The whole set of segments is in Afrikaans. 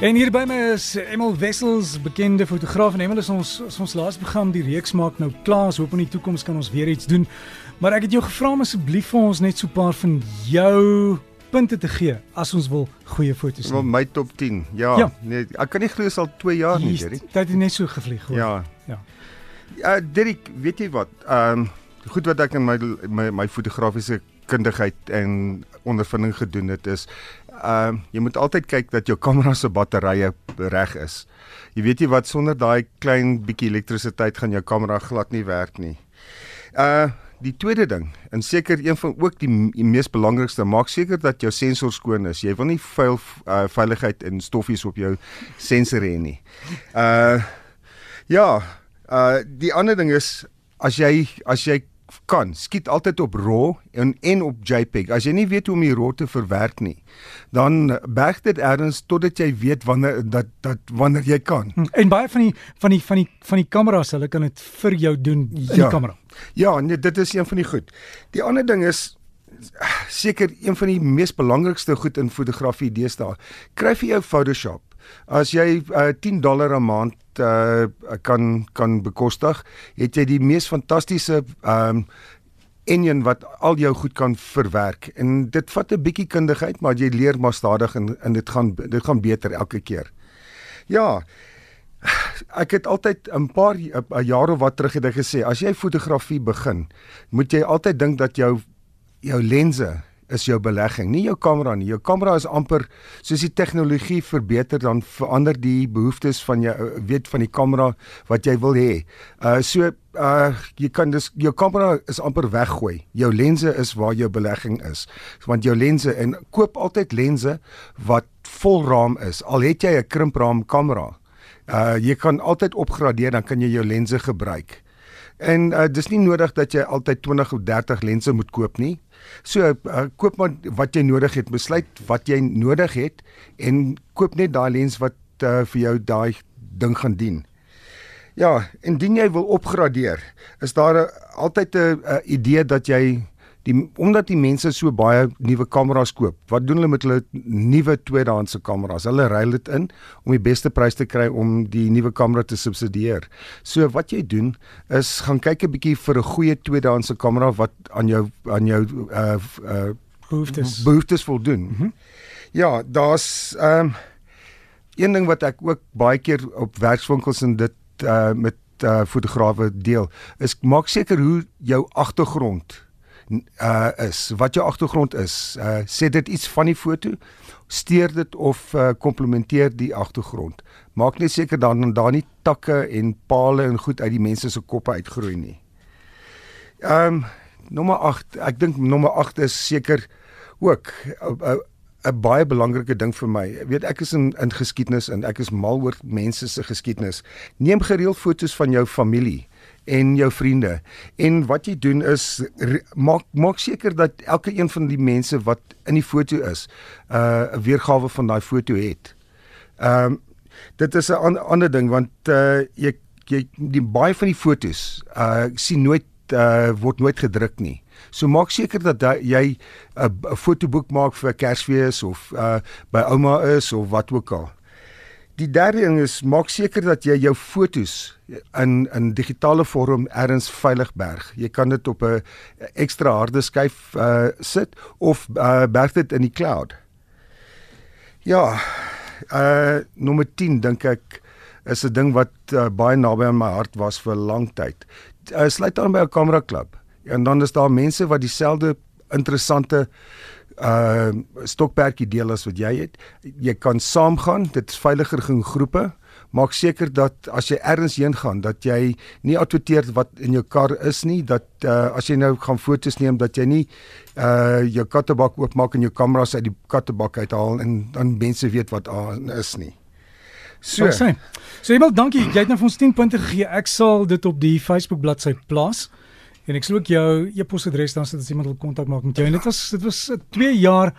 En hier by my is Emil Wessels, bekende fotograaf en Emil is ons is ons laaste program die reeks maak nou klaar. Ons hoop in die toekoms kan ons weer iets doen. Maar ek het jou gevra om asseblief vir ons net so 'n paar van jou punte te gee as ons wil goeie foto's Wel neem. my top 10. Ja. Ja. Nee, ek kan nie glo dit is al 2 jaar nie, Derek. Dit het net so gevlieg hoor. Ja. Ja. Ja, Derek, weet jy wat? Ehm um, goed wat ek in my my my fotografiese kundigheid en ondervinding gedoen het is ehm um, jy moet altyd kyk dat jou kamera se batterye reg is. Jy weet jy wat sonder daai klein bietjie elektrisiteit gaan jou kamera glad nie werk nie. Uh die tweede ding, en seker een van ook die, die mees belangrikste, maak seker dat jou sensor skoon is. Jy wil nie vuil uh, veiligheid en stoffies op jou sensor hê nie. Uh ja, uh die ander ding is as jy as jy kan, skiet altyd op RAW en en op JPEG. As jy nie weet hoe om die RAW te verwerk nie, dan berg dit ergens totdat jy weet wanneer dat dat wanneer jy kan. Hm, En baie van die van die van die van die kameras, hulle kan dit vir jou doen in Ja. die kamera. Ja, nee, dit is een van die goed. Die ander ding is seker een van die mees belangrikste goed in fotografie deesdae. Kry vir jou Photoshop. As jy uh, 10 dollar 'n maand uh, kan kan bekostig, het jy die mees fantastiese ehm um, engine wat al jou goed kan verwerk. En dit vat 'n bietjie kundigheid, maar jy leer maar stadig en en dit gaan dit gaan beter elke keer. Ja, ek het altyd 'n paar 'n jaar of wat terug het ek gesê as jy fotografie begin, moet jy altyd dink dat jou jou lense is jou belegging, nie jou kamera nie. Jou kamera is amper soos die tegnologie verbeter dan verander die behoeftes van jou weet van die kamera wat jy wil hê. Uh so uh jy kan dus jou kamera is amper weggooi. Jou lense is waar jou belegging is. Want jou lense en koop altyd lense wat volraam is. Al het jy 'n krimpraam kamera. Uh jy kan altyd opgradeer dan kan jy jou lense gebruik. En uh, dis nie nodig dat jy altyd 20 of 30 lense moet koop nie. So uh, koop maar wat jy nodig het, besluit wat jy nodig het en koop net daai lens wat uh, vir jou daai ding gaan dien. Ja, indien jy wil opgradeer, is daar 'n altyd 'n idee dat jy die omdat die mense so baie nuwe kameras koop. Wat doen hulle met hulle nuwe tweedehandse kameras? Hulle ruil dit in om die beste prys te kry om die nuwe kamera te subsidieer. So wat jy doen is gaan kyk 'n bietjie vir 'n goeie tweedehandse kamera wat aan jou aan jou uh uh Behoeftes. behoeftes voldoen. Mm -hmm. Ja, daar's ehm um, een ding wat ek ook baie keer op werkswinkels en dit uh met uh fotograwe deel, is maak seker hoe jou agtergrond uh is, wat jou agtergrond is. Uh sê dit iets van die foto, steur dit of uh komplementeer die agtergrond. Maak net seker dan daar nie takke en pale en goed uit die mense se koppe uitgroei nie. Um, nommer 8, ek dink nommer 8 is seker ook 'n 'n baie belangrike ding vir my. Ek weet ek is in in geskiedenis en ek is mal oor mense se geskiedenis. Neem gereeld foto's van jou familie en jou vriende. En wat jy doen is maak maak seker dat elke een van die mense wat in die foto is, 'n uh, weergawe van daai foto het. Ehm um, dit is 'n an, ander ding want uh, jy jy die baie van die fotos uh sien nooit uh word nooit gedruk nie. So maak seker dat jy 'n uh, fotoboek maak vir Kersfees of uh by ouma is of wat ook al. Die derde ding is maak seker dat jy jou fotos in in digitale vorm ergens veilig berg. Jy kan dit op 'n ekstra harde skyf uh sit of uh berg dit in die cloud. Ja, uh nommer 10 dink ek is 'n ding wat uh, baie naby aan my hart was vir 'n lang tyd. Uh, sluit aan by 'n kamera klub. En dan is daar mense wat dieselfde interessante uh stokperdjie deel as wat jy het. Jy kan saamgaan, dit is veiliger in groepe. Maak seker dat as jy ergens heen gaan dat jy nie adverteer wat in jou kar is nie, dat uh as jy nou gaan foto's neem dat jy nie uh jou kattebak oopmaak en jou kameras uit die kattebak uithaal en dan mense weet wat aan is nie. So. So, so Emil, dankie. Jy het nou vir ons 10 punte gegee. Ek sal dit op die Facebook bladsy plaas. En ek sal ook jou e-posadres dan sit as iemand wil kontak maak met jou. En dit was dit was 'n 2 jaar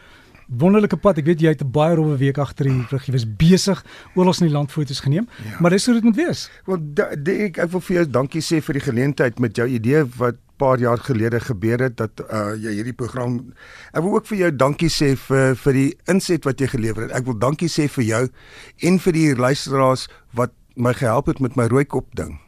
wonderlike pad. Ek weet jy het 'n baie rowwe week agter die rug. Jy was besig oral in die land foto's geneem. Ja. Maar dis hoe dit moet wees. Wel ek ek wil vir jou dankie sê vir die geleentheid met jou idee wat paar jaar gelede gebeur het dat uh jy hierdie program ek wil ook vir jou dankie sê vir vir die inset wat jy gelewer het. Ek wil dankie sê vir jou en vir die luisteraars wat my gehelp het met my rooi kop ding.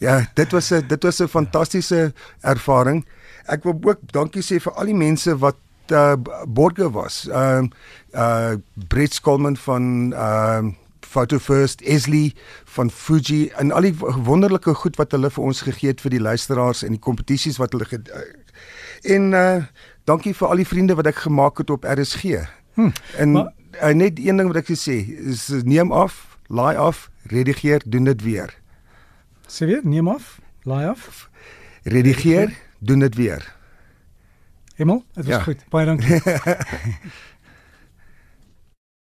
Ja, dit was 'n dit was 'n fantastiese ervaring. Ek wil ook dankie sê vir al die mense wat uh borge was. Ehm uh, uh Brits Coleman van ehm uh, Photo First, Esli van Fuji en al die wonderlike goed wat hulle vir ons gegee het vir die luisteraars en die kompetisies wat hulle en uh dankie vir al die vriende wat ek gemaak het op RSG. Hm, en maar, uh, net een ding wat ek sê is neem af, laai af, redigeer, doen dit weer. Sê weer, neem af, laai af, redigeer, doen dit weer. Hemel, dit was ja. goed. Baie dankie.